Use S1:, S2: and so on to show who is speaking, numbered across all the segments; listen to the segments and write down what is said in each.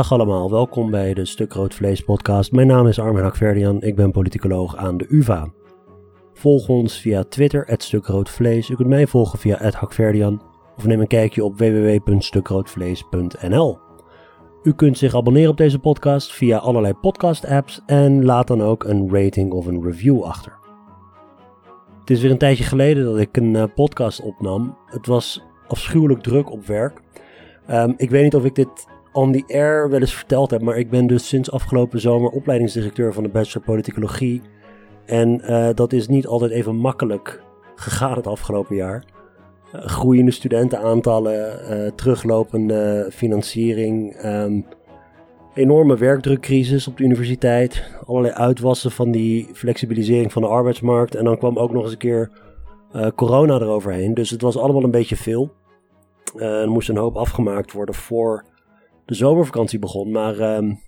S1: Dag allemaal, welkom bij de Stuk Rood Vlees podcast. Mijn naam is Armin Hakverdian, ik ben politicoloog aan de UvA. Volg ons via Twitter, @stukroodvlees. U kunt mij volgen via @hakverdian of neem een kijkje op www.stukroodvlees.nl. U kunt zich abonneren op deze podcast via allerlei podcast-apps en laat dan ook een rating of een review achter. Het is weer een tijdje geleden dat ik een uh, podcast opnam. Het was afschuwelijk druk op werk. Um, ik weet niet of ik dit on the air wel eens verteld heb, maar ik ben dus sinds afgelopen zomer opleidingsdirecteur van de Bachelor Politicologie. En uh, dat is niet altijd even makkelijk gegaan het afgelopen jaar. Uh, groeiende studentenaantallen, uh, teruglopende financiering, um, enorme werkdrukcrisis op de universiteit, allerlei uitwassen van die flexibilisering van de arbeidsmarkt. En dan kwam ook nog eens een keer corona eroverheen. Dus het was allemaal een beetje veel. er moest een hoop afgemaakt worden voor de zomervakantie begon. Maar um,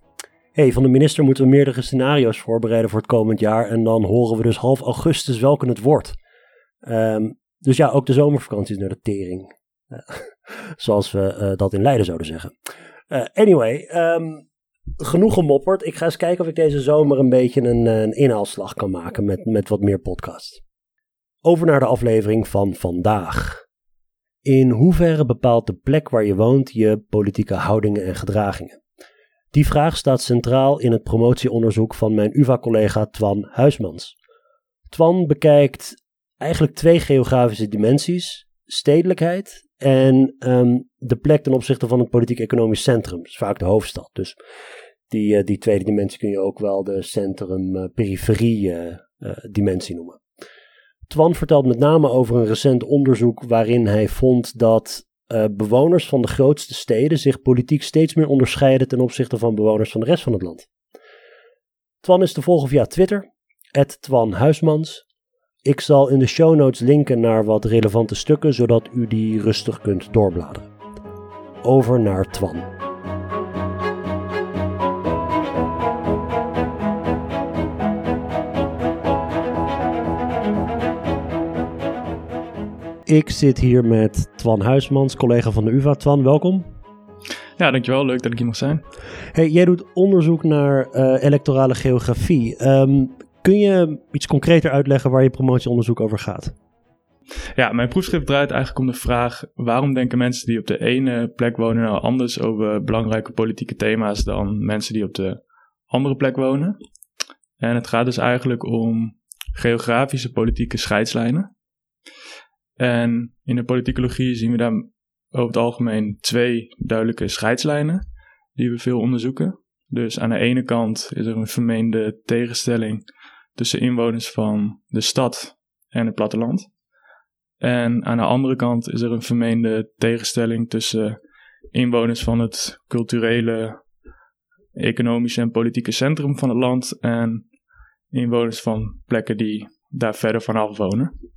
S1: hey, van de minister moeten we meerdere scenario's voorbereiden voor het komend jaar. En dan horen we dus half augustus welke het wordt. Um, dus ja, ook de zomervakantie is naar de tering. Uh, zoals we uh, dat in Leiden zouden zeggen. Uh, anyway, um, genoeg gemopperd. Ik ga eens kijken of ik deze zomer een beetje een, een inhaalslag kan maken met, met wat meer podcast. Over naar de aflevering van vandaag. In hoeverre bepaalt de plek waar je woont je politieke houdingen en gedragingen? Die vraag staat centraal in het promotieonderzoek van mijn UvA-collega Twan Huismans. Twan bekijkt eigenlijk twee geografische dimensies: stedelijkheid en um, de plek ten opzichte van het politiek-economisch centrum, vaak de hoofdstad. Dus die, uh, die tweede dimensie kun je ook wel de centrum-periferie-dimensie uh, uh, noemen. Twan vertelt met name over een recent onderzoek waarin hij vond dat uh, bewoners van de grootste steden zich politiek steeds meer onderscheiden ten opzichte van bewoners van de rest van het land. Twan is te volgen via Twitter, Twan Huismans. Ik zal in de show notes linken naar wat relevante stukken, zodat u die rustig kunt doorbladeren. Over naar Twan. Ik zit hier met Twan Huismans, collega van de UvA. Twan, welkom.
S2: Ja, dankjewel. Leuk dat ik hier mag zijn.
S1: Hey, jij doet onderzoek naar uh, electorale geografie. Um, kun je iets concreter uitleggen waar je promotieonderzoek over gaat?
S2: Ja, mijn proefschrift draait eigenlijk om de vraag: waarom denken mensen die op de ene plek wonen nou anders over belangrijke politieke thema's dan mensen die op de andere plek wonen? En het gaat dus eigenlijk om geografische politieke scheidslijnen. En in de politicologie zien we daar over het algemeen twee duidelijke scheidslijnen die we veel onderzoeken. Dus aan de ene kant is er een vermeende tegenstelling tussen inwoners van de stad en het platteland. En aan de andere kant is er een vermeende tegenstelling tussen inwoners van het culturele, economische en politieke centrum van het land en inwoners van plekken die daar verder vanaf wonen.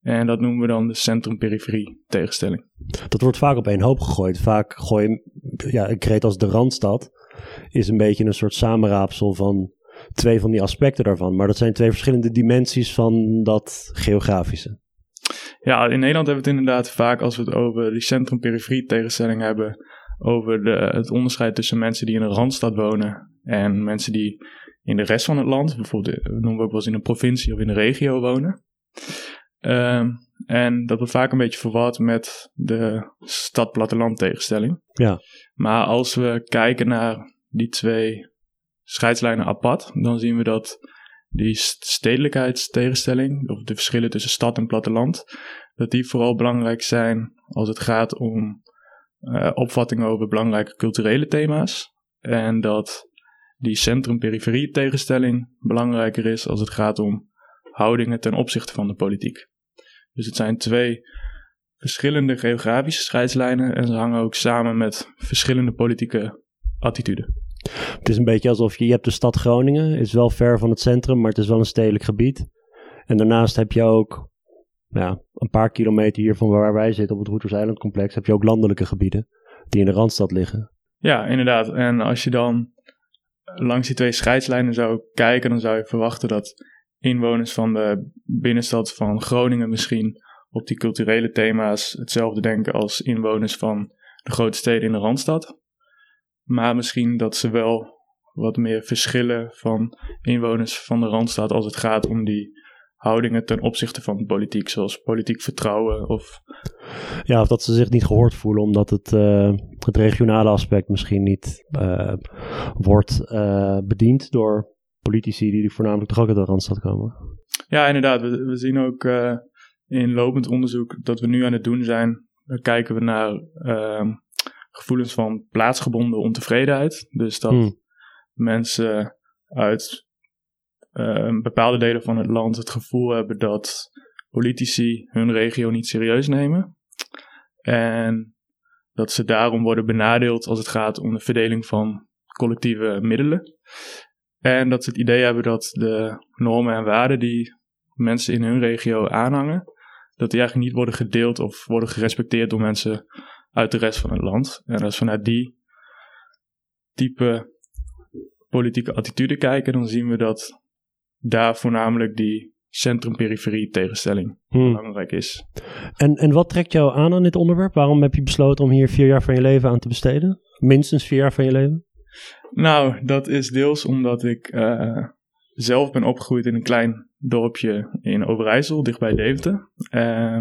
S2: En dat noemen we dan de centrum-periferie tegenstelling.
S1: Dat wordt vaak op één hoop gegooid. Vaak gooi je, ja, een kreet als de Randstad is een beetje een soort samenraapsel van twee van die aspecten daarvan. Maar dat zijn twee verschillende dimensies van dat geografische.
S2: Ja, in Nederland hebben we het inderdaad vaak als we het over die centrum-periferie tegenstelling hebben. Over de, het onderscheid tussen mensen die in een randstad wonen en mensen die in de rest van het land, bijvoorbeeld noemen we ook wel eens in een provincie of in een regio wonen. Um, en dat wordt vaak een beetje verward met de stad-platteland tegenstelling.
S1: Ja.
S2: Maar als we kijken naar die twee scheidslijnen apart, dan zien we dat die stedelijkheidstegenstelling, of de verschillen tussen stad en platteland, dat die vooral belangrijk zijn als het gaat om uh, opvattingen over belangrijke culturele thema's. En dat die centrum-periferie tegenstelling belangrijker is als het gaat om houdingen ten opzichte van de politiek. Dus het zijn twee verschillende geografische scheidslijnen en ze hangen ook samen met verschillende politieke attituden.
S1: Het is een beetje alsof je, je hebt de stad Groningen, is wel ver van het centrum, maar het is wel een stedelijk gebied. En daarnaast heb je ook, ja, een paar kilometer hier van waar wij zitten op het Roeters Eilandcomplex, heb je ook landelijke gebieden die in de Randstad liggen.
S2: Ja, inderdaad. En als je dan langs die twee scheidslijnen zou kijken, dan zou je verwachten dat inwoners van de binnenstad van Groningen misschien op die culturele thema's hetzelfde denken als inwoners van de grote steden in de Randstad. Maar misschien dat ze wel wat meer verschillen van inwoners van de Randstad als het gaat om die houdingen ten opzichte van politiek, zoals politiek vertrouwen of...
S1: Ja, of dat ze zich niet gehoord voelen omdat het, uh, het regionale aspect misschien niet uh, wordt uh, bediend door politici die voornamelijk toch ook uit de Randstad komen.
S2: Ja, inderdaad. We, we zien ook in lopend onderzoek dat we nu aan het doen zijn, dan kijken we naar ehm, gevoelens van plaatsgebonden ontevredenheid. Dus dat hmm. mensen uit uh, bepaalde delen van het land het gevoel hebben dat politici hun regio niet serieus nemen. En dat ze daarom worden benadeeld als het gaat om de verdeling van collectieve middelen. En dat ze het idee hebben dat de normen en waarden die mensen in hun regio aanhangen, dat die eigenlijk niet worden gedeeld of worden gerespecteerd door mensen uit de rest van het land. En als we naar die type politieke attitude kijken, dan zien we dat daar voornamelijk die centrum-periferie tegenstelling hmm. belangrijk is.
S1: En, en wat trekt jou aan aan dit onderwerp? Waarom heb je besloten om hier vier jaar van je leven aan te besteden? Minstens vier jaar van je leven?
S2: Nou, dat is deels omdat ik uh, zelf ben opgegroeid in een klein dorpje in Overijssel, dichtbij Deventer. Uh,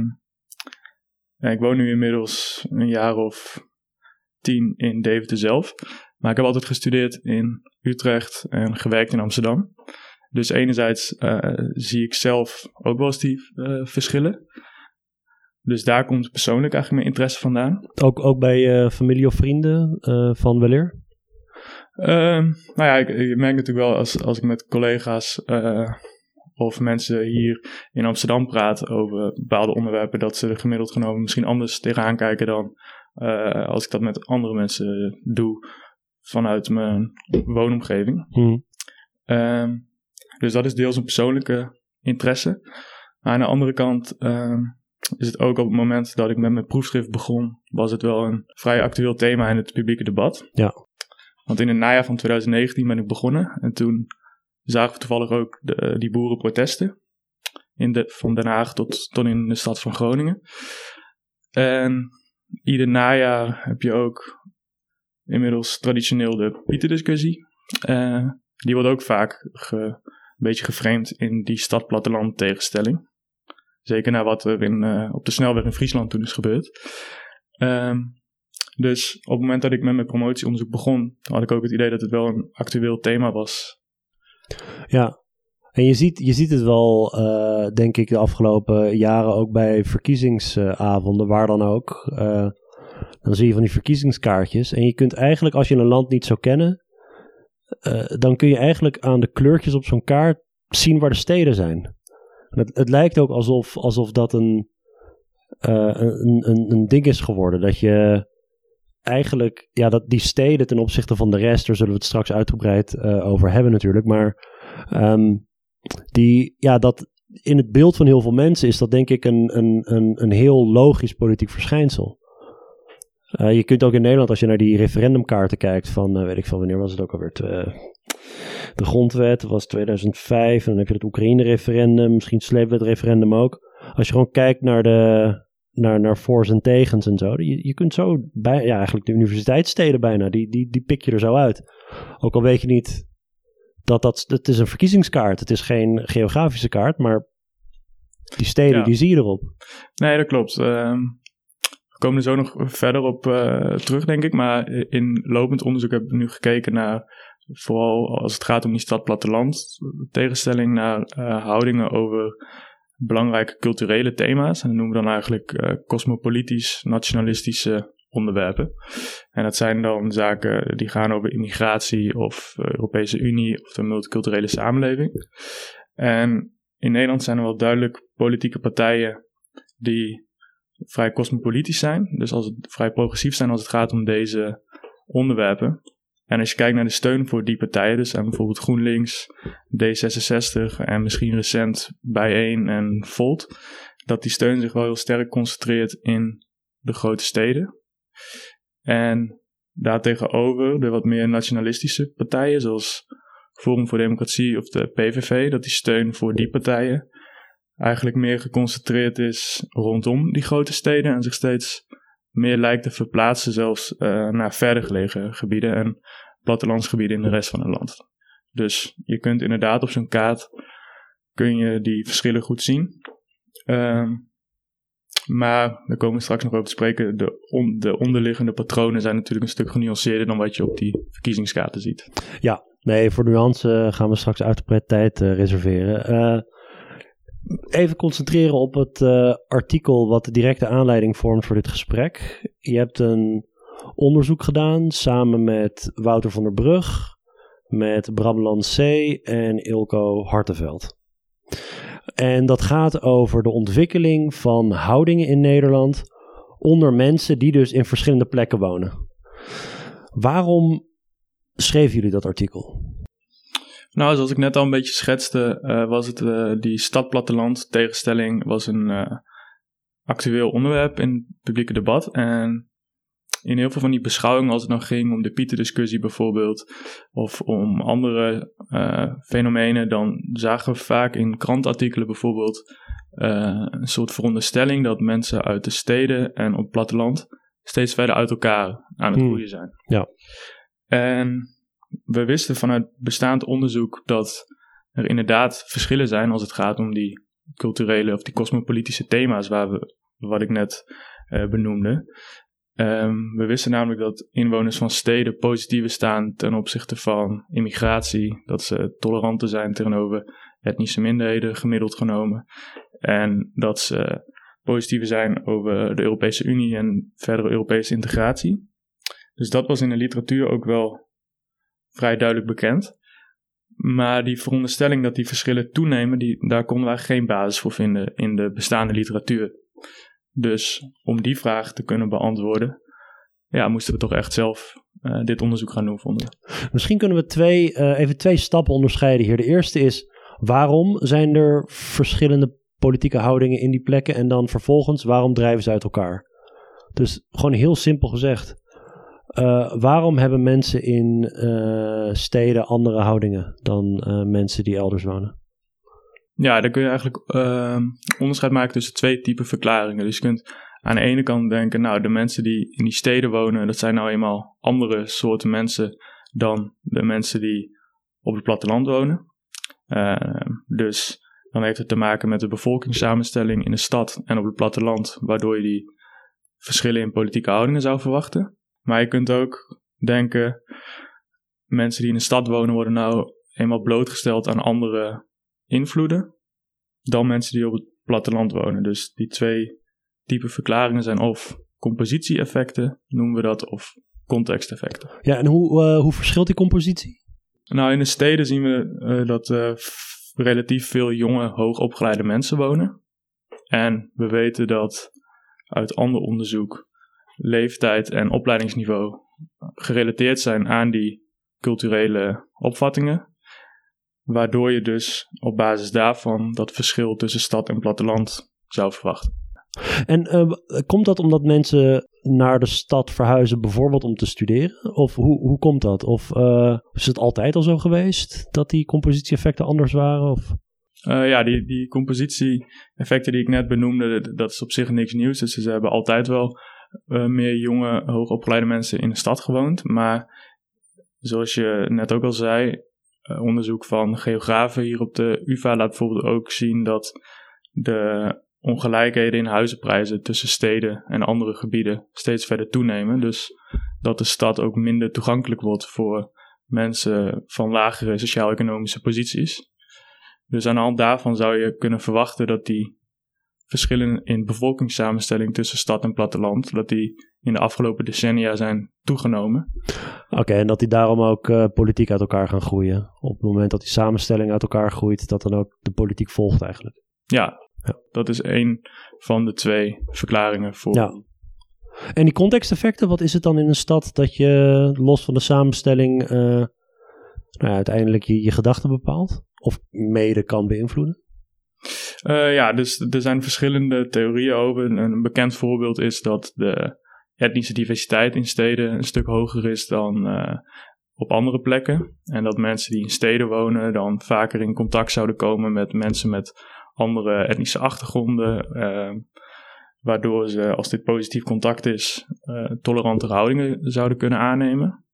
S2: ik woon nu inmiddels een jaar of tien in Deventer zelf. Maar ik heb altijd gestudeerd in Utrecht en gewerkt in Amsterdam. Dus enerzijds uh, zie ik zelf ook wel eens die uh, verschillen. Dus daar komt persoonlijk eigenlijk mijn interesse vandaan.
S1: Ook, ook bij familie of vrienden van weleer?
S2: Ehm, nou ja, ik, ik, merk natuurlijk wel als, als ik met collega's of mensen hier in Amsterdam praten over bepaalde onderwerpen, dat ze er gemiddeld genomen misschien anders tegenaan kijken dan als ik dat met andere mensen doe vanuit mijn woonomgeving. Hmm. Um, dus dat is deels een persoonlijke interesse. Maar aan de andere kant uh, is het ook op het moment dat ik met mijn proefschrift begon, was het wel een vrij actueel thema in het publieke debat.
S1: Ja.
S2: Want in het najaar van 2019 ben ik begonnen en toen zagen we toevallig ook de, die boerenprotesten. In de, van Den Haag tot, tot in de stad van Groningen. En ieder najaar heb je ook inmiddels traditioneel de Pieterdiscussie. Uh, die wordt ook vaak ge, beetje geframed in die stad-platteland tegenstelling. Zeker naar wat er in, uh, op de snelweg in Friesland toen is gebeurd. Um, dus op het moment dat ik met mijn promotieonderzoek begon, had ik ook het idee dat het wel een actueel thema was.
S1: Ja, en je ziet, je ziet het wel, uh, denk ik, de afgelopen jaren ook bij verkiezingsavonden, waar dan ook. Uh, dan zie je van die verkiezingskaartjes. En je kunt eigenlijk, als je een land niet zou kennen, uh, dan kun je eigenlijk aan de kleurtjes op zo'n kaart zien waar de steden zijn. Het, het, lijkt ook alsof, alsof dat een, een, een, een ding is geworden. Dat je eigenlijk, ja, dat die steden ten opzichte van de rest, daar zullen we het straks uitgebreid uh, over hebben natuurlijk. Maar um, die, ja, dat in het beeld van heel veel mensen is dat denk ik een, een, een, een heel logisch politiek verschijnsel. Uh, je kunt ook in Nederland, als je naar die referendumkaarten kijkt van, uh, weet ik van wanneer was het ook alweer, de grondwet was 2005 en dan heb je het Oekraïne-referendum, misschien sleepwet-referendum ook. Als je gewoon kijkt naar de, naar, naar voor's en tegens en zo, je, je kunt zo, bij, ja eigenlijk de universiteitssteden bijna, die, die, die pik je er zo uit. Ook al weet je niet dat dat, het is een verkiezingskaart, het is geen geografische kaart, maar die steden, ja. die zie je erop.
S2: Nee, dat klopt. Uh, komen er zo nog verder op uh, terug, denk ik. Maar in lopend onderzoek heb ik nu gekeken naar, vooral als het gaat om die stad-platteland, tegenstelling naar uh, houdingen over belangrijke culturele thema's. En dat noemen we dan eigenlijk uh, cosmopolitisch-nationalistische onderwerpen. En dat zijn dan zaken die gaan over immigratie of Europese Unie of de multiculturele samenleving. En in Nederland zijn er wel duidelijk politieke partijen die vrij cosmopolitisch zijn. Dus als het vrij progressief zijn als het gaat om deze onderwerpen. En als je kijkt naar de steun voor die partijen, dus zijn bijvoorbeeld GroenLinks, D66 en misschien recent Bijeen en Volt, dat die steun zich wel heel sterk concentreert in de grote steden. En daartegenover de wat meer nationalistische partijen, zoals Forum voor Democratie of de PVV, dat die steun voor die partijen eigenlijk meer geconcentreerd is rondom die grote steden en zich steeds meer lijkt te verplaatsen zelfs uh, naar verder gelegen gebieden en plattelandsgebieden in de rest van het land. Dus je kunt inderdaad op zo'n kaart kun je die verschillen goed zien. Uh, maar, daar komen we straks nog over te spreken, de, de onderliggende patronen zijn natuurlijk een stuk genuanceerder dan wat je op die verkiezingskaarten ziet.
S1: Ja, nee, voor nuance gaan we straks uitgebreid tijd uh, reserveren. Even concentreren op het uh, artikel wat de directe aanleiding vormt voor dit gesprek. Je hebt een onderzoek gedaan samen met Wouter van der Brug, met Bram C. en Ilko Hartenveld. En dat gaat over de ontwikkeling van houdingen in Nederland onder mensen die dus in verschillende plekken wonen. Waarom schreven jullie dat artikel?
S2: Nou, zoals ik net al een beetje schetste, uh, was het uh, die stad-platteland tegenstelling was een uh, actueel onderwerp in het publieke debat. En in heel veel van die beschouwingen, als het nog ging om de Pieter-discussie bijvoorbeeld, of om andere fenomenen, dan zagen we vaak in krantartikelen bijvoorbeeld een soort veronderstelling dat mensen uit de steden en op het platteland steeds verder uit elkaar aan het hmm. groeien zijn.
S1: Ja.
S2: En we wisten vanuit bestaand onderzoek dat er inderdaad verschillen zijn als het gaat om die culturele of die cosmopolitische thema's waar we, wat ik net uh, benoemde. Um, we wisten namelijk dat inwoners van steden positiever staan ten opzichte van immigratie, dat ze toleranter zijn tegenover etnische minderheden gemiddeld genomen en dat ze positiever zijn over de Europese Unie en verdere Europese integratie. Dus dat was in de literatuur ook wel vrij duidelijk bekend. Maar die veronderstelling dat die verschillen toenemen, die, daar konden wij geen basis voor vinden in de bestaande literatuur. Dus om die vraag te kunnen beantwoorden, ja, moesten we toch echt zelf uh, dit onderzoek gaan doen, vonden
S1: Misschien kunnen we twee, uh, even twee stappen onderscheiden hier. De eerste is, waarom zijn er verschillende politieke houdingen in die plekken? En dan vervolgens, waarom drijven ze uit elkaar? Dus gewoon heel simpel gezegd. Uh, waarom hebben mensen in steden andere houdingen dan mensen die elders wonen?
S2: Ja, dan kun je eigenlijk uh, onderscheid maken tussen twee typen verklaringen. Dus je kunt aan de ene kant denken, nou, de mensen die in die steden wonen, dat zijn nou eenmaal andere soorten mensen dan de mensen die op het platteland wonen. Uh, dus dan heeft het te maken met de bevolkingssamenstelling in de stad en op het platteland, waardoor je die verschillen in politieke houdingen zou verwachten. Maar je kunt ook denken, mensen die in de stad wonen worden nou eenmaal blootgesteld aan andere invloeden dan mensen die op het platteland wonen. Dus die twee type verklaringen zijn of compositie-effecten, noemen we dat, of contexteffecten.
S1: Ja, en hoe, uh, hoe verschilt die compositie?
S2: Nou, in de steden zien we uh, dat uh, relatief veel jonge, hoogopgeleide mensen wonen. En we weten dat uit ander onderzoek leeftijd en opleidingsniveau gerelateerd zijn aan die culturele opvattingen. Waardoor je dus op basis daarvan dat verschil tussen stad en platteland zou verwachten.
S1: En uh, komt dat omdat mensen naar de stad verhuizen, bijvoorbeeld om te studeren? Of hoe, hoe komt dat? Of uh, is het altijd al zo geweest dat die compositie-effecten anders waren? Of?
S2: Uh, ja, die, die compositie-effecten die ik net benoemde, dat is op zich niks nieuws. Dus ze hebben altijd wel meer jonge, hoogopgeleide mensen in de stad gewoond. Maar zoals je net ook al zei, uh, onderzoek van geografen hier op de UvA laat bijvoorbeeld ook zien dat de ongelijkheden in huizenprijzen tussen steden en andere gebieden steeds verder toenemen. Dus dat de stad ook minder toegankelijk wordt voor mensen van lagere sociaal-economische posities. Dus aan de hand daarvan zou je kunnen verwachten dat die verschillen in bevolkingssamenstelling tussen stad en platteland, dat die in de afgelopen decennia zijn toegenomen.
S1: Oké, en dat die daarom ook uh, politiek uit elkaar gaan groeien. Op het moment dat die samenstelling uit elkaar groeit, dat dan ook de politiek volgt eigenlijk.
S2: Ja, ja. dat is één van de twee verklaringen voor.
S1: Ja. En die contexteffecten, wat is het dan in een stad dat je los van de samenstelling uh, nou ja, uiteindelijk je, je gedachten bepaalt? Of mede kan beïnvloeden?
S2: Uh, ja, dus er zijn verschillende theorieën over. Een bekend voorbeeld is dat de etnische diversiteit in steden een stuk hoger is dan uh, op andere plekken. En dat mensen die in steden wonen dan vaker in contact zouden komen met mensen met andere etnische achtergronden. Uh, waardoor ze, als dit positief contact is, uh, tolerante houdingen zouden kunnen aannemen.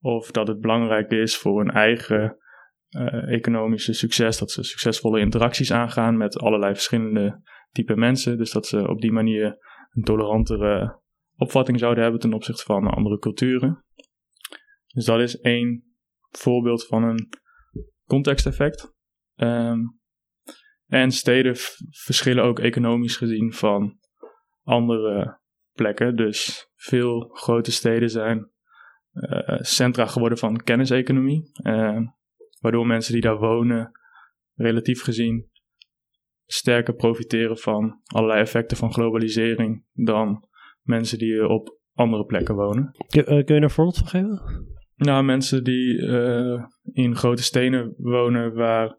S2: Of dat het belangrijk is voor hun eigen uh, economische succes, dat ze succesvolle interacties aangaan met allerlei verschillende type mensen. Dus dat ze op die manier een tolerantere opvatting zouden hebben ten opzichte van andere culturen. Dus dat is één voorbeeld van een contexteffect. Um, en steden verschillen ook economisch gezien van andere plekken. Dus veel grote steden zijn uh, centra geworden van kenniseconomie. Uh, waardoor mensen die daar wonen relatief gezien sterker profiteren van allerlei effecten van globalisering dan mensen die op andere plekken wonen.
S1: Kun, kun je een voorbeeld van geven?
S2: Nou, mensen die uh, in grote stenen wonen waar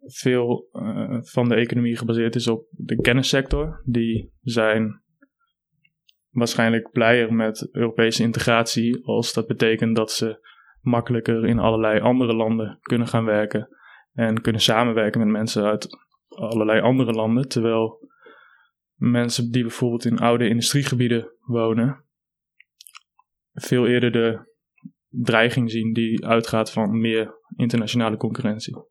S2: veel uh, van de economie gebaseerd is op de kennissector, die zijn waarschijnlijk blijer met Europese integratie als dat betekent dat ze makkelijker in allerlei andere landen kunnen gaan werken en kunnen samenwerken met mensen uit allerlei andere landen, terwijl mensen die bijvoorbeeld in oude industriegebieden wonen veel eerder de dreiging zien die uitgaat van meer internationale concurrentie.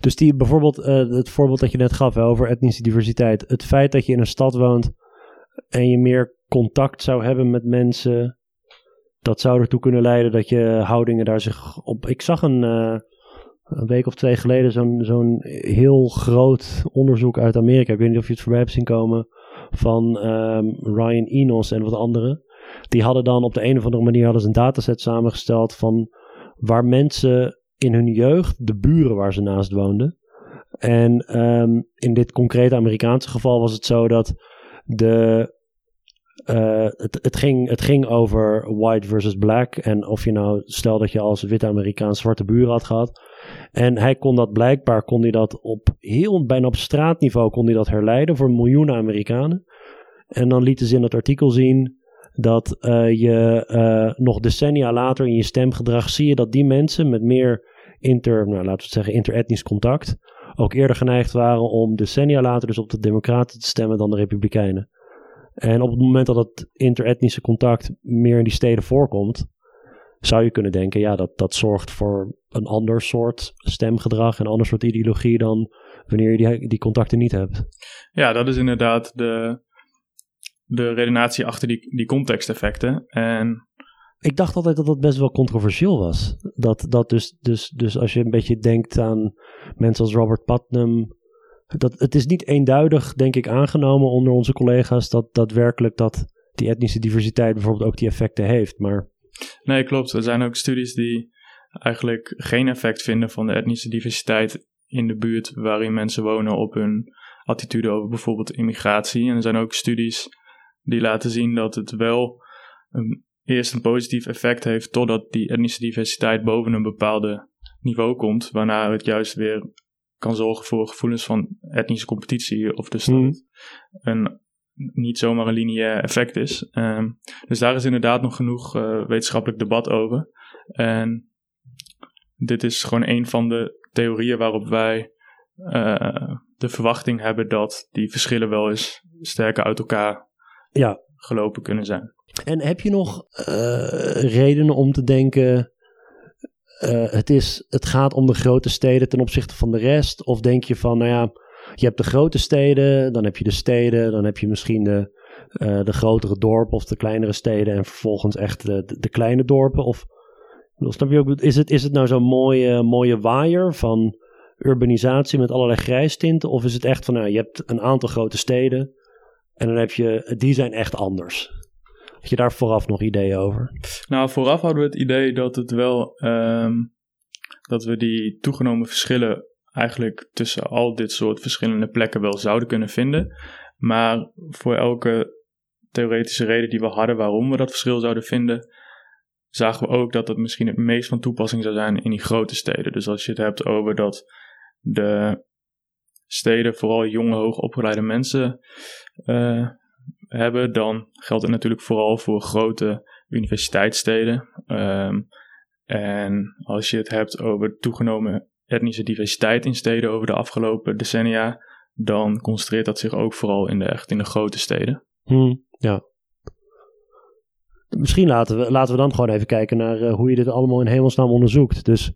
S1: Dus die bijvoorbeeld, uh, het voorbeeld dat je net gaf over etnische diversiteit. Het feit dat je in een stad woont en je meer contact zou hebben met mensen, dat zou ertoe kunnen leiden dat je houdingen daar zich op. Ik zag een, uh, een week of twee geleden zo'n zo'n heel groot onderzoek uit Amerika. Ik weet niet of je het voorbij hebt zien komen. Van um, Ryan Enos en wat anderen. Die hadden dan op de een of andere manier hadden ze een dataset samengesteld van waar mensen in hun jeugd, de buren waar ze naast woonden. En um, in dit concrete Amerikaanse geval was het zo dat de, uh, het, het, ging, het ging over white versus black. En of je nou, stel dat je als witte Amerikaan zwarte buren had gehad. En hij kon dat blijkbaar, kon hij dat op heel, bijna op straatniveau, kon hij dat herleiden voor miljoenen Amerikanen. En dan lieten ze in het artikel zien dat uh, je uh, nog decennia later in je stemgedrag zie je dat die mensen met meer inter, nou, laten we zeggen, interetnisch contact ook eerder geneigd waren om decennia later dus op de Democraten te stemmen dan de Republikeinen. En op het moment dat het interetnische contact meer in die steden voorkomt, zou je kunnen denken, ja, dat, dat zorgt voor een ander soort stemgedrag en een ander soort ideologie dan wanneer je die, die contacten niet hebt.
S2: Ja, dat is inderdaad de, de redenatie achter die, die contexteffecten. En
S1: ik dacht altijd dat dat best wel controversieel was. Dat, dat dus, dus, dus als je een beetje denkt aan mensen als Robert Putnam. Dat, het is niet eenduidig, denk ik, aangenomen onder onze collega's dat daadwerkelijk dat die etnische diversiteit bijvoorbeeld ook die effecten heeft. Maar...
S2: Nee, klopt. Er zijn ook studies die eigenlijk geen effect vinden van de etnische diversiteit in de buurt waarin mensen wonen op hun attitude over bijvoorbeeld immigratie. En er zijn ook studies die laten zien dat het wel een eerst een positief effect heeft totdat die etnische diversiteit boven een bepaalde niveau komt, waarna het juist weer kan zorgen voor gevoelens van etnische competitie of dus dat mm. het een, niet zomaar een lineair effect is. Um, dus daar is inderdaad nog genoeg uh, wetenschappelijk debat over. En dit is gewoon een van de theorieën waarop wij uh, de verwachting hebben dat die verschillen wel eens sterker uit elkaar ja. gelopen kunnen zijn.
S1: En heb je nog uh, redenen om te denken, uh, het, is, het gaat om de grote steden ten opzichte van de rest? Of denk je van, nou ja, je hebt de grote steden, dan heb je de steden, dan heb je misschien de, uh, de grotere dorpen of de kleinere steden en vervolgens echt de, de, de kleine dorpen? Of snap je ook, is het, is het nou zo'n mooie, mooie waaier van urbanisatie met allerlei grijstinten? Of is het echt van, nou, je hebt een aantal grote steden en dan heb je, die zijn echt anders? Had je daar vooraf nog ideeën over?
S2: Nou, vooraf hadden we het idee dat het wel um, dat we die toegenomen verschillen eigenlijk tussen al dit soort verschillende plekken wel zouden kunnen vinden. Maar voor elke theoretische reden die we hadden waarom we dat verschil zouden vinden, zagen we ook dat het misschien het meest van toepassing zou zijn in die grote steden. Dus als je het hebt over dat de steden vooral jonge, hoogopgeleide mensen uh, hebben, dan geldt het natuurlijk vooral voor grote universiteitssteden. Um, en als je het hebt over toegenomen etnische diversiteit in steden over de afgelopen decennia, dan concentreert dat zich ook vooral in de, echt in de grote steden.
S1: Hmm, ja. Misschien laten we, laten we dan gewoon even kijken naar uh, hoe je dit allemaal in hemelsnaam onderzoekt. Dus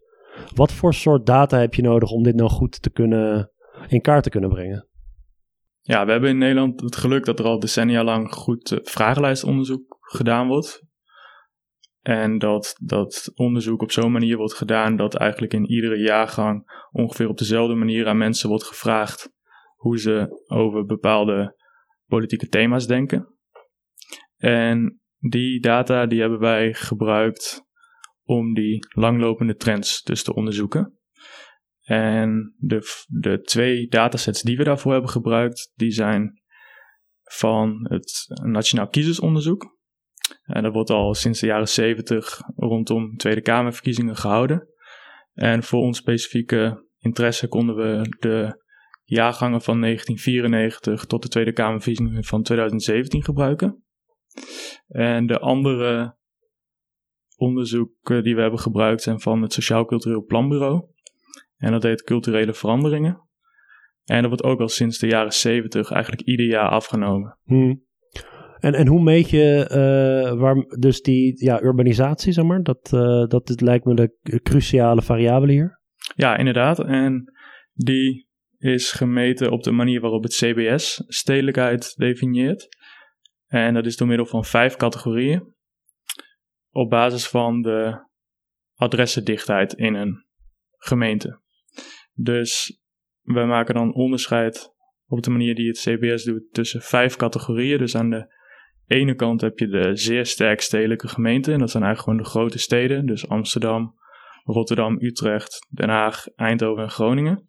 S1: wat voor soort data heb je nodig om dit nou goed te kunnen in kaart te kunnen brengen?
S2: Ja, we hebben in Nederland het geluk dat er al decennia lang goed uh, vragenlijstonderzoek gedaan wordt. En dat dat onderzoek op zo'n manier wordt gedaan dat eigenlijk in iedere jaargang ongeveer op dezelfde manier aan mensen wordt gevraagd hoe ze over bepaalde politieke thema's denken. En die data die hebben wij gebruikt om die langlopende trends dus te onderzoeken. En de, de twee datasets die we daarvoor hebben gebruikt, die zijn van het Nationaal Kiezersonderzoek. En dat wordt al sinds de jaren 70 rondom Tweede Kamerverkiezingen gehouden. En voor ons specifieke interesse konden we de jaargangen van 1994 tot de Tweede Kamerverkiezingen van 2017 gebruiken. En de andere onderzoeken die we hebben gebruikt zijn van het Sociaal Cultureel Planbureau. En dat heet Culturele Veranderingen. En dat wordt ook al sinds de jaren 70 eigenlijk ieder jaar afgenomen.
S1: Hmm. En, en hoe meet je uh, waar, dus die ja, urbanisatie, zeg maar? Dat, uh, dat lijkt me de cruciale variabele hier.
S2: Ja, inderdaad. En die is gemeten op de manier waarop het CBS stedelijkheid definieert. En dat is door middel van vijf categorieën. Op basis van de adressendichtheid in een gemeente. Dus we maken dan onderscheid op de manier die het CBS doet tussen vijf categorieën. Dus aan de ene kant heb je de zeer sterk stedelijke gemeenten. En dat zijn eigenlijk gewoon de grote steden. Dus Amsterdam, Rotterdam, Utrecht, Den Haag, Eindhoven en Groningen.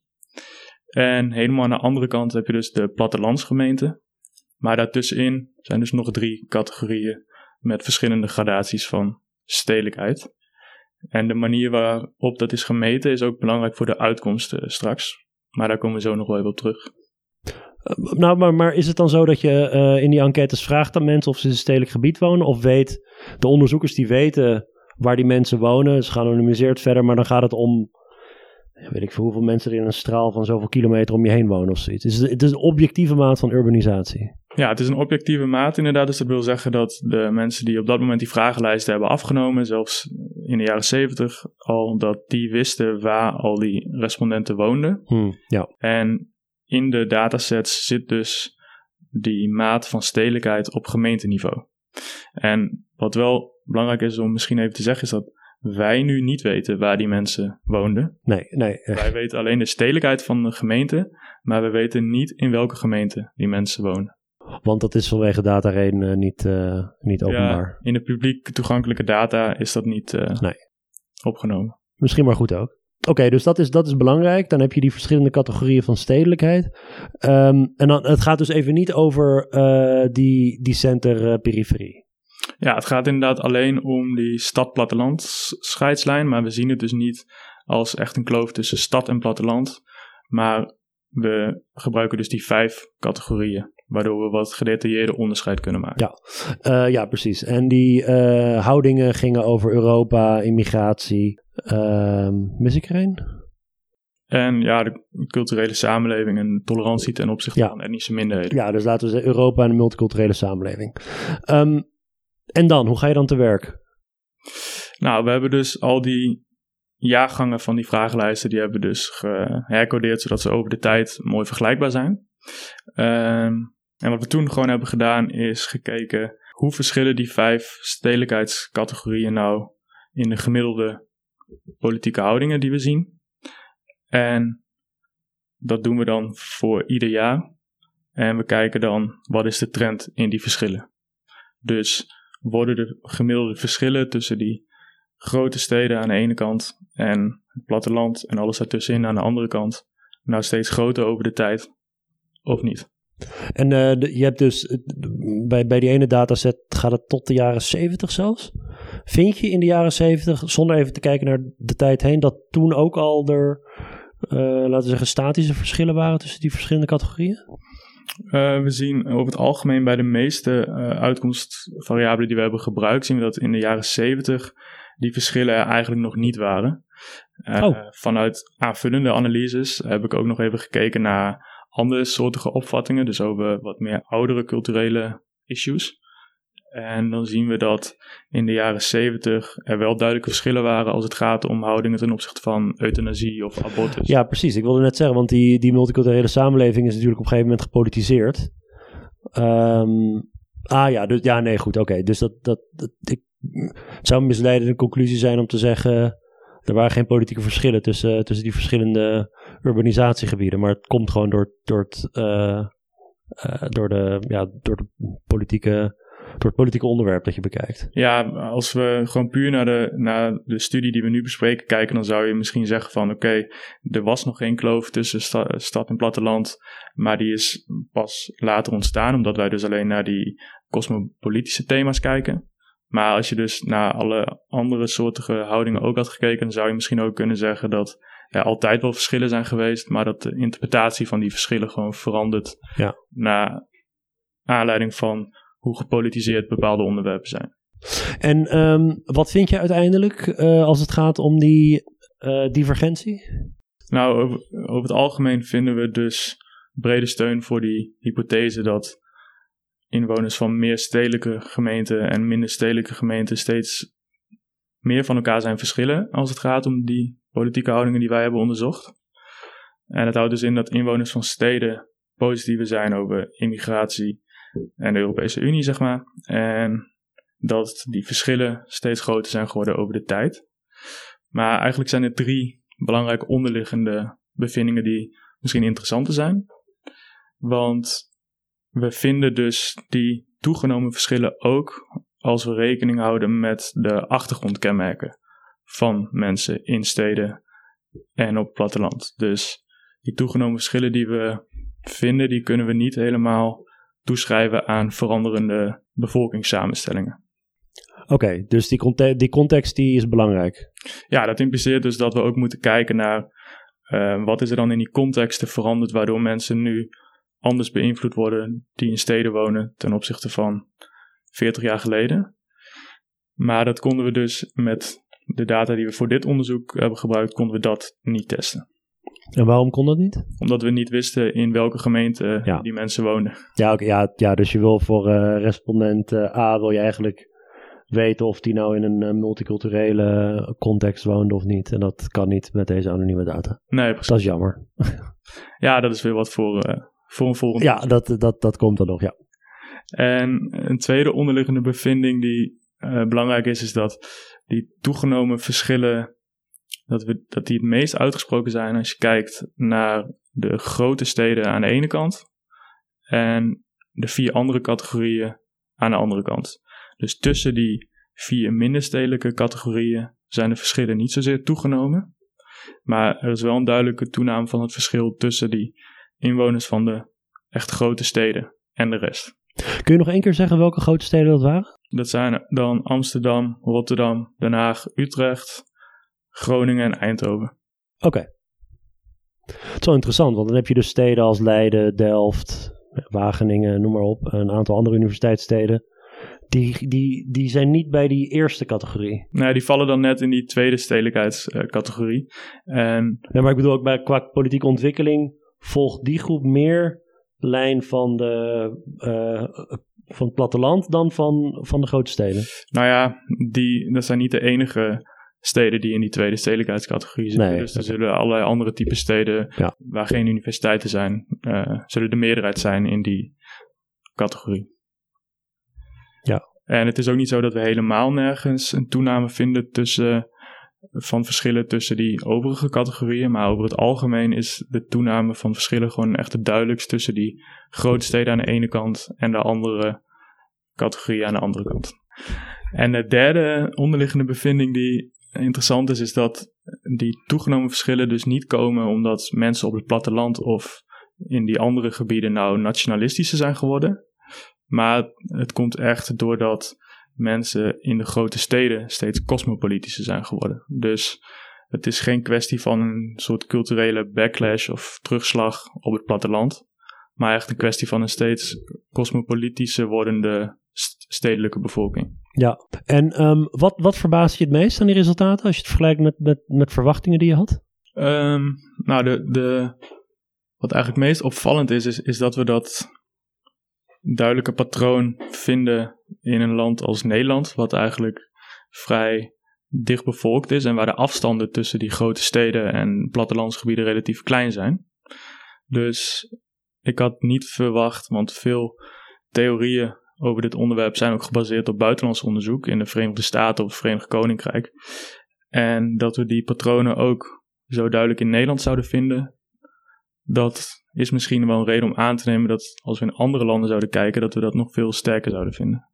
S2: En helemaal aan de andere kant heb je dus de plattelandsgemeenten. Maar daartussenin zijn dus nog drie categorieën met verschillende gradaties van stedelijkheid. En de manier waarop dat is gemeten is ook belangrijk voor de uitkomsten straks. Maar daar komen we zo nog wel even op terug.
S1: Eh, nou, maar, maar is het dan zo dat je uh, in die enquêtes vraagt aan mensen of ze in een stedelijk gebied wonen? Of weet de onderzoekers die weten waar die mensen wonen, ze gaan verder, maar dan gaat het om weet ik veel hoeveel mensen er in een straal van zoveel kilometer om je heen wonen of zoiets. Het is een objectieve maat van urbanisatie.
S2: Ja, het is een objectieve maat inderdaad. Dus dat wil zeggen dat de mensen die op dat moment die vragenlijsten hebben afgenomen, zelfs in de jaren zeventig al, dat die wisten waar al die respondenten woonden.
S1: Hmm, ja.
S2: En in de datasets zit dus die maat van stedelijkheid op gemeenteniveau. En wat wel belangrijk is om misschien even te zeggen, is dat wij nu niet weten waar die mensen woonden.
S1: Nee, nee.
S2: Wij weten alleen de stedelijkheid van de gemeente, maar we weten niet in welke gemeente die mensen wonen.
S1: Want dat is vanwege datareden uh, niet, uh, niet openbaar.
S2: Ja, in de publiek toegankelijke data is dat niet uh, nee. opgenomen.
S1: Misschien maar goed ook. Oké, okay, dus dat is, dat is belangrijk. Dan heb je die verschillende categorieën van stedelijkheid. Um, en dan, het gaat dus even niet over die, die center-periferie.
S2: Ja, het gaat inderdaad alleen om die stad-platteland scheidslijn, maar we zien het dus niet als echt een kloof tussen stad en platteland. Maar we gebruiken dus die vijf categorieën, waardoor we wat gedetailleerde onderscheid kunnen maken.
S1: Ja, uh, ja precies. En die uh, houdingen gingen over Europa, immigratie. Uh, mis ik er een?
S2: En ja, de culturele samenleving en tolerantie ten opzichte ja. van etnische minderheden.
S1: Ja, dus laten we zeggen Europa en de multiculturele samenleving. Um, en dan, hoe ga je dan te werk?
S2: Nou, we hebben dus al die jaargangen van die vragenlijsten, die hebben we dus gehercodeerd, zodat ze over de tijd mooi vergelijkbaar zijn. Um, en wat we toen gewoon hebben gedaan, is gekeken hoe verschillen die vijf stedelijkheidscategorieën nou in de gemiddelde politieke houdingen die we zien. En dat doen we dan voor ieder jaar. En we kijken dan wat is de trend in die verschillen. Dus worden de gemiddelde verschillen tussen die grote steden aan de ene kant en het platteland en alles daartussenin aan de andere kant nou steeds groter over de tijd, of niet?
S1: En uh, je hebt dus bij, bij die ene dataset gaat het tot de jaren 70 zelfs. Vind je in de jaren 70, zonder even te kijken naar de tijd heen, dat toen ook al er, uh, laten we zeggen, statische verschillen waren tussen die verschillende categorieën?
S2: Uh, we zien over het algemeen bij de meeste uitkomstvariabelen die we hebben gebruikt, zien we dat in de jaren 70 die verschillen er eigenlijk nog niet waren. Oh. Vanuit aanvullende analyses heb ik ook nog even gekeken naar andere soortige opvattingen, dus over wat meer oudere culturele issues. En dan zien we dat in de jaren 70 er wel duidelijke verschillen waren als het gaat om houdingen ten opzichte van euthanasie of abortus.
S1: Ja, precies. Ik wilde net zeggen, want die, die multiculturele samenleving is natuurlijk op een gegeven moment gepolitiseerd. Ehm, ah ja, dus, ja, nee, goed, oké. Dus dat, dat, ik, het zou een misleidende conclusie zijn om te zeggen... er waren geen politieke verschillen tussen, tussen die verschillende urbanisatiegebieden. Maar het komt gewoon door, door, het, uh, uh, door, de, ja, door de politieke door het politieke onderwerp dat je bekijkt.
S2: Ja, als we gewoon puur naar de, naar de studie die we nu bespreken kijken, dan zou je misschien zeggen van oké, er was nog geen kloof tussen sta, stad en platteland, maar die is pas later ontstaan, omdat wij dus alleen naar die cosmopolitische thema's kijken. Maar als je dus naar alle andere soortige houdingen ook had gekeken, dan zou je misschien ook kunnen zeggen dat er altijd wel verschillen zijn geweest, maar dat de interpretatie van die verschillen gewoon verandert
S1: ja.
S2: naar aanleiding van hoe gepolitiseerd bepaalde onderwerpen zijn.
S1: En um, wat vind je uiteindelijk uh, als het gaat om die uh, divergentie?
S2: Nou, over, over, het algemeen vinden we dus brede steun voor die hypothese dat inwoners van meer stedelijke gemeenten en minder stedelijke gemeenten steeds meer van elkaar zijn verschillen als het gaat om die politieke houdingen die wij hebben onderzocht. En dat houdt dus in dat inwoners van steden positiever zijn over immigratie en de Europese Unie, zeg maar. En dat die verschillen steeds groter zijn geworden over de tijd. Maar eigenlijk zijn er drie belangrijke onderliggende bevindingen die misschien interessanter zijn. Want we vinden dus die toegenomen verschillen ook als we rekening houden met de achtergrondkenmerken van mensen in steden en op het platteland. Dus die toegenomen verschillen die we vinden, die kunnen we niet helemaal toeschrijven aan veranderende bevolkingssamenstellingen.
S1: Oké, okay, dus die, conte die context die is belangrijk.
S2: Ja, dat impliceert dus dat we ook moeten kijken naar uh, wat is er dan in die contexten veranderd waardoor mensen nu anders beïnvloed worden die in steden wonen ten opzichte van 40 jaar geleden. Maar dat konden we dus met de data die we voor dit onderzoek hebben gebruikt, konden we dat niet testen.
S1: En waarom kon dat niet?
S2: Omdat we niet wisten in welke gemeente ja. die mensen woonden.
S1: Ja, okay, ja, ja, dus je wil voor uh, respondent uh, A wil je eigenlijk weten of die nou in een uh, multiculturele context woont of niet. En dat kan niet met deze anonieme data.
S2: Nee, precies.
S1: Dat is jammer.
S2: ja, dat is weer wat voor, voor een volgende.
S1: Ja, dat, dat, dat komt dan nog, ja.
S2: En een tweede onderliggende bevinding die belangrijk is, is dat die toegenomen verschillen dat, we, dat die het meest uitgesproken zijn als je kijkt naar de grote steden aan de ene kant en de vier andere categorieën aan de andere kant. Dus tussen die vier minder stedelijke categorieën zijn de verschillen niet zozeer toegenomen, maar er is wel een duidelijke toename van het verschil tussen die inwoners van de echt grote steden en de rest.
S1: Kun je nog één keer zeggen welke grote steden dat waren?
S2: Dat zijn dan Amsterdam, Rotterdam, Den Haag, Utrecht, Groningen en Eindhoven.
S1: Oké. Okay. Het is wel interessant, want dan heb je dus steden als Leiden, Delft, Wageningen, noem maar op, een aantal andere universiteitssteden. Die, die, die zijn niet bij die eerste categorie.
S2: Nee, die vallen dan net in die tweede stedelijkheidscategorie. En...
S1: Ja, maar ik bedoel ook bij, qua politieke ontwikkeling volgt die groep meer lijn van, de, uh, van het platteland dan van, van de grote steden.
S2: Nou ja, die, dat zijn niet de enige steden die in die tweede stedelijkheidscategorie zitten. Nee, dus er zullen allerlei andere type steden
S1: ja.
S2: waar geen universiteiten zijn, uh, zullen de meerderheid zijn in die categorie.
S1: Ja.
S2: En het is ook niet zo dat we helemaal nergens een toename vinden tussen, van verschillen tussen die overige categorieën. Maar over het algemeen is de toename van verschillen gewoon echt het duidelijkst tussen die grote steden aan de ene kant en de andere categorieën aan de andere kant. En de derde onderliggende bevinding die interessant is, is dat die toegenomen verschillen dus niet komen omdat mensen op het platteland of in die andere gebieden nou nationalistischer zijn geworden. Maar het komt echt doordat mensen in de grote steden steeds cosmopolitischer zijn geworden. Dus het is geen kwestie van een soort culturele backlash of terugslag op het platteland. Maar echt een kwestie van een steeds cosmopolitischer wordende stedelijke bevolking.
S1: Ja, en um, wat, wat verbaast je het meest aan die resultaten als je het vergelijkt met, met, met verwachtingen die je had?
S2: Um, nou, de, de wat eigenlijk meest opvallend is, is, is dat we dat duidelijke patroon vinden in een land als Nederland, wat eigenlijk vrij dicht bevolkt is en waar de afstanden tussen die grote steden en plattelandsgebieden relatief klein zijn. Dus ik had niet verwacht, want veel theorieën over dit onderwerp zijn ook gebaseerd op buitenlands onderzoek in de Verenigde Staten of het Verenigd Koninkrijk. En dat we die patronen ook zo duidelijk in Nederland zouden vinden, dat is misschien wel een reden om aan te nemen dat als we in andere landen zouden kijken, dat we dat nog veel sterker zouden vinden.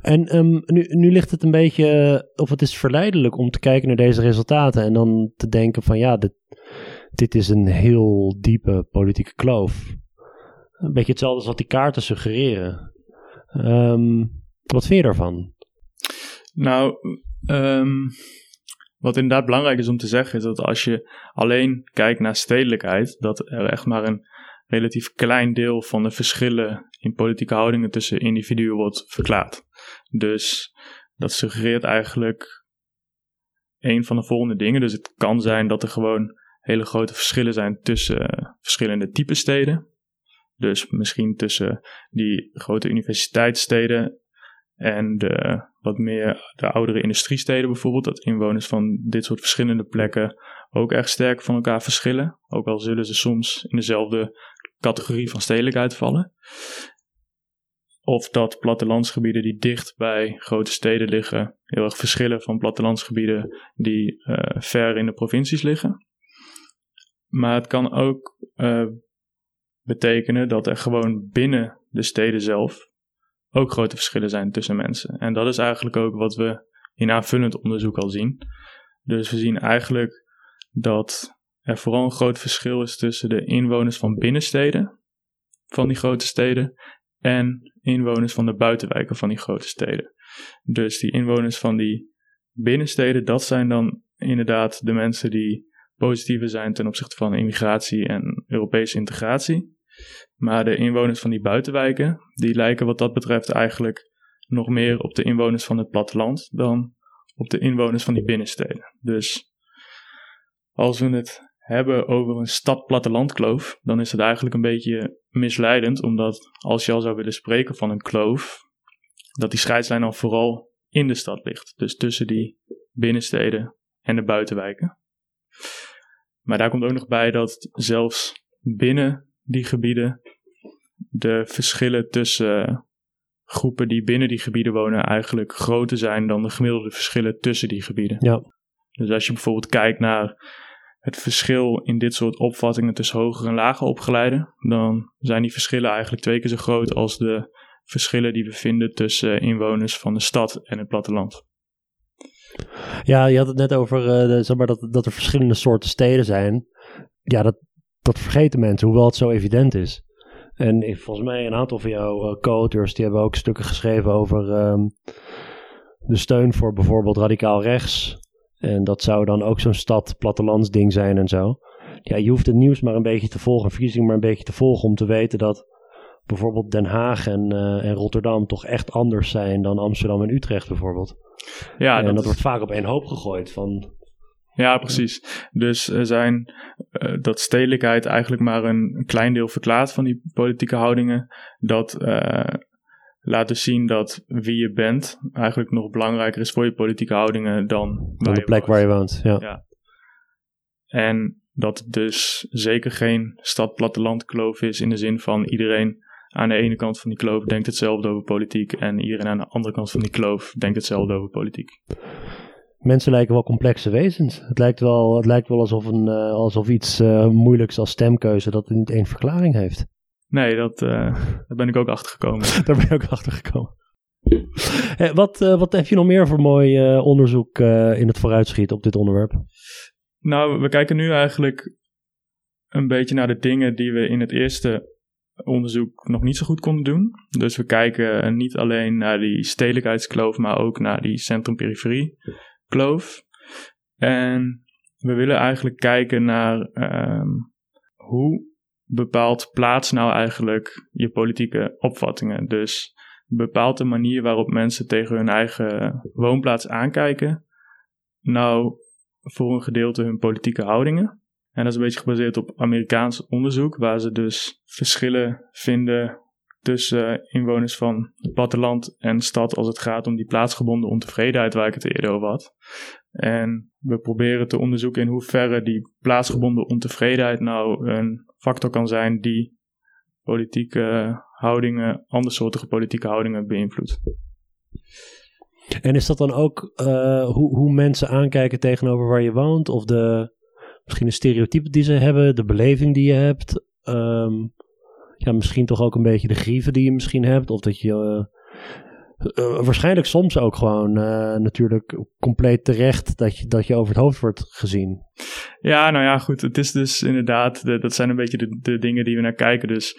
S1: En ehm, nu, nu ligt het een beetje, of het is verleidelijk om te kijken naar deze resultaten en dan te denken van ja, dit, dit is een heel diepe politieke kloof. Een beetje hetzelfde als wat die kaarten suggereren. Um, wat vind je daarvan?
S2: Nou, um, wat inderdaad belangrijk is om te zeggen, is dat als je alleen kijkt naar stedelijkheid, dat er echt maar een relatief klein deel van de verschillen in politieke houdingen tussen individuen wordt verklaard. Dus dat suggereert eigenlijk een van de volgende dingen. Dus het kan zijn dat er gewoon hele grote verschillen zijn tussen verschillende typen steden. Dus misschien tussen die grote universiteitssteden en de wat meer de oudere industriesteden bijvoorbeeld. Dat inwoners van dit soort verschillende plekken ook erg sterk van elkaar verschillen. Ook al zullen ze soms in dezelfde categorie van stedelijkheid vallen. Of dat plattelandsgebieden die dicht bij grote steden liggen heel erg verschillen van plattelandsgebieden die uh, ver in de provincies liggen. Maar het kan ook uh, betekenen dat er gewoon binnen de steden zelf ook grote verschillen zijn tussen mensen. En dat is eigenlijk ook wat we in aanvullend onderzoek al zien. Dus we zien eigenlijk dat er vooral een groot verschil is tussen de inwoners van binnensteden van die grote steden en inwoners van de buitenwijken van die grote steden. Dus die inwoners van die binnensteden, dat zijn dan inderdaad de mensen die positiever zijn ten opzichte van immigratie en Europese integratie. Maar de inwoners van die buitenwijken, die lijken wat dat betreft eigenlijk nog meer op de inwoners van het platteland dan op de inwoners van die binnensteden. Dus als we het hebben over een stad-platteland-kloof, dan is het eigenlijk een beetje misleidend, omdat als je al zou willen spreken van een kloof, dat die scheidslijn dan vooral in de stad ligt. Dus tussen die binnensteden en de buitenwijken. Maar daar komt ook nog bij dat zelfs binnen die gebieden de verschillen tussen groepen die binnen die gebieden wonen eigenlijk groter zijn dan de gemiddelde verschillen tussen die gebieden.
S1: Ja.
S2: Dus als je bijvoorbeeld kijkt naar het verschil in dit soort opvattingen tussen hoger en lager opgeleiden, dan zijn die verschillen eigenlijk twee keer zo groot als de verschillen die we vinden tussen inwoners van de stad en het platteland.
S1: Ja, je had het net over uh, zeg maar dat, dat er verschillende soorten steden zijn. Ja, dat, dat vergeten mensen, hoewel het zo evident is. En volgens mij een aantal van jouw uh, co-auteurs, die hebben ook stukken geschreven over um, de steun voor bijvoorbeeld radicaal rechts. En dat zou dan ook zo'n stad plattelandsding zijn en zo. Ja, je hoeft het nieuws maar een beetje te volgen, verkiezingen maar een beetje te volgen om te weten dat bijvoorbeeld Den Haag en, uh, en Rotterdam toch echt anders zijn dan Amsterdam en Utrecht bijvoorbeeld. Ja, en dat, wordt vaak op één hoop gegooid van
S2: ja, precies. Dus er zijn uh, dat stedelijkheid eigenlijk maar een, klein deel verklaart van die politieke houdingen. Dat uh, laat dus zien dat wie je bent eigenlijk nog belangrijker is voor je politieke houdingen dan,
S1: dan de plek waar je woont. Ja.
S2: ja. En dat het dus zeker geen stad-platteland kloof is in de zin van iedereen aan de ene kant van die kloof denkt hetzelfde over politiek en iedereen aan de andere kant van die kloof denkt hetzelfde over politiek
S1: mensen lijken wel complexe wezens. Het lijkt wel, het lijkt wel alsof, een, uh, alsof iets uh, moeilijks als stemkeuze dat niet één verklaring heeft.
S2: Nee, dat, uh, daar ben ik ook achter gekomen.
S1: daar ben ik ook achter gekomen. wat, wat heb je nog meer voor mooi onderzoek in het vooruitschiet op dit onderwerp?
S2: Nou, we kijken nu eigenlijk een beetje naar de dingen die we in het eerste onderzoek nog niet zo goed konden doen. Dus we kijken niet alleen naar die stedelijkheidskloof, maar ook naar die centrum-periferie En we willen eigenlijk kijken naar um, hoe bepaalt plaats nou eigenlijk je politieke opvattingen. Dus bepaalt de manier waarop mensen tegen hun eigen woonplaats aankijken, nou voor een gedeelte hun politieke houdingen. En dat is een beetje gebaseerd op Amerikaans onderzoek, waar ze dus verschillen vinden tussen inwoners van het platteland en stad als het gaat om die plaatsgebonden ontevredenheid waar ik het eerder over had. En we proberen te onderzoeken in hoeverre die plaatsgebonden ontevredenheid nou een factor kan zijn die politieke houdingen, andersoortige politieke houdingen beïnvloedt.
S1: En is dat dan ook uh, hoe, hoe mensen aankijken tegenover waar je woont? Of de, misschien de stereotypen die ze hebben, de beleving die je hebt? Um, ja, misschien toch ook een beetje de grieven die je misschien hebt. Of dat je uh, uh, waarschijnlijk soms ook gewoon natuurlijk compleet terecht dat je, dat je over het hoofd wordt gezien.
S2: Ja, nou ja, goed. Het is dus inderdaad, de, dat zijn een beetje de, dingen die we naar kijken. Dus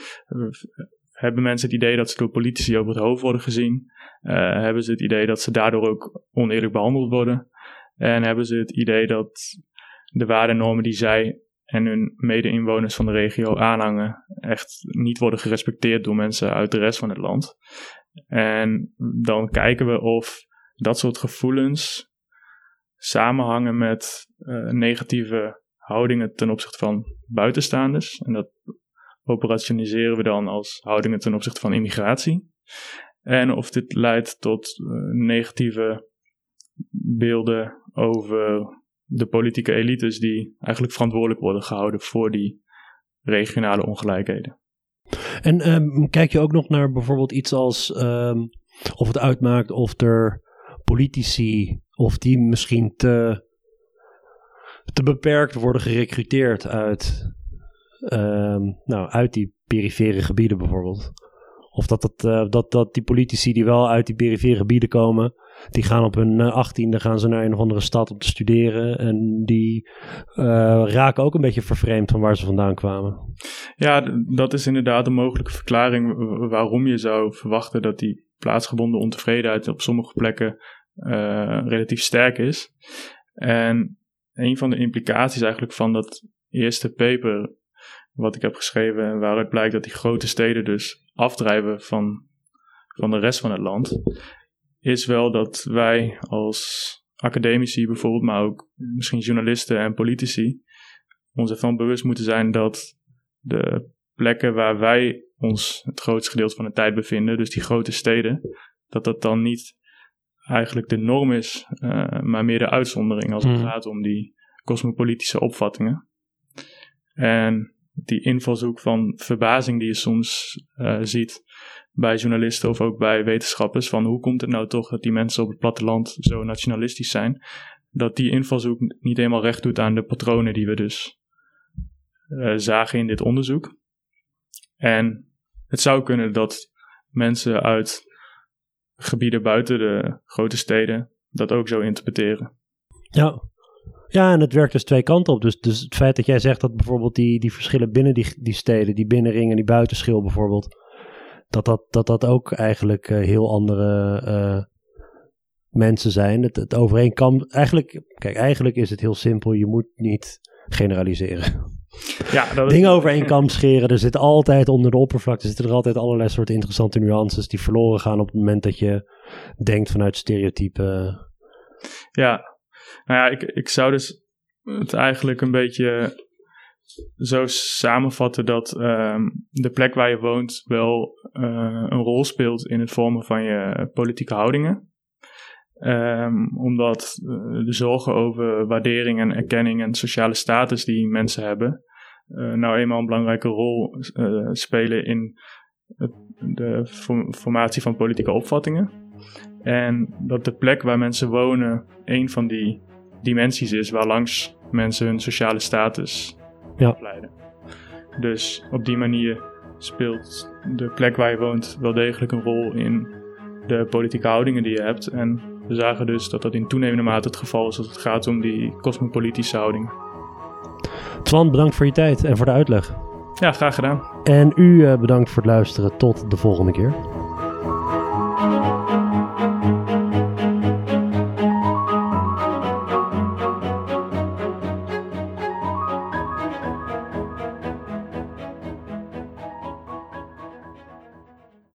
S2: hebben mensen het idee dat ze door politici over het hoofd worden gezien? Hebben ze het idee dat ze daardoor ook oneerlijk behandeld worden? En hebben ze het idee dat de waardennormen die zij en hun mede-inwoners van de regio aanhangen echt niet worden gerespecteerd door mensen uit de rest van het land? En dan kijken we of dat soort gevoelens samenhangen met uh, negatieve houdingen ten opzichte van buitenstaanders. En dat operationaliseren we dan als houdingen ten opzichte van immigratie. En of dit leidt tot uh, negatieve beelden over de politieke elites die eigenlijk verantwoordelijk worden gehouden voor die regionale ongelijkheden.
S1: En um, kijk je ook nog naar bijvoorbeeld iets als um, of het uitmaakt of er politici of die misschien te, te beperkt worden gerecruiteerd uit um, nou, uit die perifere gebieden bijvoorbeeld. Of dat, dat, uh, dat, dat die politici die wel uit die perifere gebieden komen, die gaan op hun eh, achttiende gaan ze naar een of andere stad om te studeren. En die uh, raken ook een beetje vervreemd van waar ze vandaan kwamen.
S2: Ja, dat is inderdaad een mogelijke verklaring waarom je zou verwachten dat die plaatsgebonden ontevredenheid op sommige plekken relatief sterk is. En een van de implicaties eigenlijk van dat eerste paper wat ik heb geschreven en waaruit blijkt dat die grote steden dus afdrijven van, van de rest van het land, is wel dat wij als academici bijvoorbeeld, maar ook misschien journalisten en politici, ons ervan bewust moeten zijn dat de plekken waar wij ons het grootste gedeelte van de tijd bevinden, dus die grote steden, dat dat dan niet eigenlijk de norm is, uh, maar meer de uitzondering als het hmm. gaat om die cosmopolitische opvattingen. En die invalshoek van verbazing die je soms uh, ziet bij journalisten of ook bij wetenschappers. Van hoe komt het nou toch dat die mensen op het platteland zo nationalistisch zijn? Dat die invalshoek niet helemaal recht doet aan de patronen die we dus uh, zagen in dit onderzoek. En het zou kunnen dat mensen uit gebieden buiten de grote steden dat ook zo interpreteren.
S1: Ja, ja, en het werkt dus twee kanten op. Dus, dus het feit dat jij zegt dat bijvoorbeeld die, die verschillen binnen die, die steden, die binnenring en die buitenschil bijvoorbeeld, dat dat, dat, dat ook eigenlijk uh, heel andere uh, mensen zijn. Het, het overeenkam, eigenlijk, kijk, eigenlijk is het heel simpel. Je moet niet generaliseren. Ja, dat Dingen over één kam scheren. Er zit altijd onder de oppervlakte zitten er altijd allerlei soorten interessante nuances die verloren gaan op het moment dat je denkt vanuit stereotypen.
S2: Ja, nou ja, ik, ik zou dus het eigenlijk een beetje zo samenvatten dat um, de plek waar je woont wel uh, een rol speelt in het vormen van je politieke houdingen. Um, omdat uh, de zorgen over waardering en erkenning en sociale status die mensen hebben, uh, nou eenmaal een belangrijke rol spelen in de formatie van politieke opvattingen. En dat de plek waar mensen wonen een van die dimensies is waarlangs mensen hun sociale status ja. Dus op die manier speelt de plek waar je woont wel degelijk een rol in de politieke houdingen die je hebt. En we zagen dus dat dat in toenemende mate het geval is als het gaat om die cosmopolitische houdingen.
S1: Twan, bedankt voor je tijd en voor de uitleg.
S2: Ja, graag gedaan.
S1: En u uh, bedankt voor het luisteren. Tot de volgende keer.